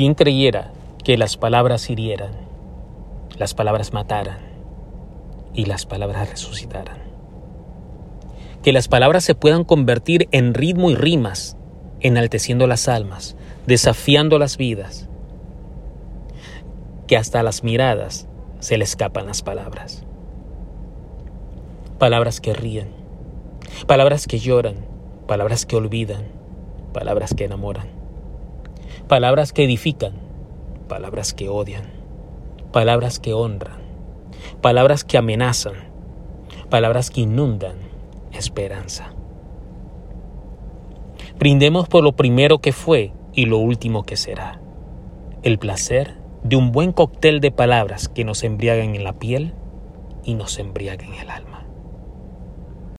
¿Quién creyera que las palabras hirieran, las palabras mataran y las palabras resucitaran? Que las palabras se puedan convertir en ritmo y rimas, enalteciendo las almas, desafiando las vidas. Que hasta las miradas se le escapan las palabras. Palabras que ríen, palabras que lloran, palabras que olvidan, palabras que enamoran, palabras que edifican, palabras que odian, palabras que honran, palabras que amenazan, palabras que inundan esperanza. Brindemos por lo primero que fue y lo último que será, el placer de un buen cóctel de palabras que nos embriagan en la piel y nos embriagan en el alma.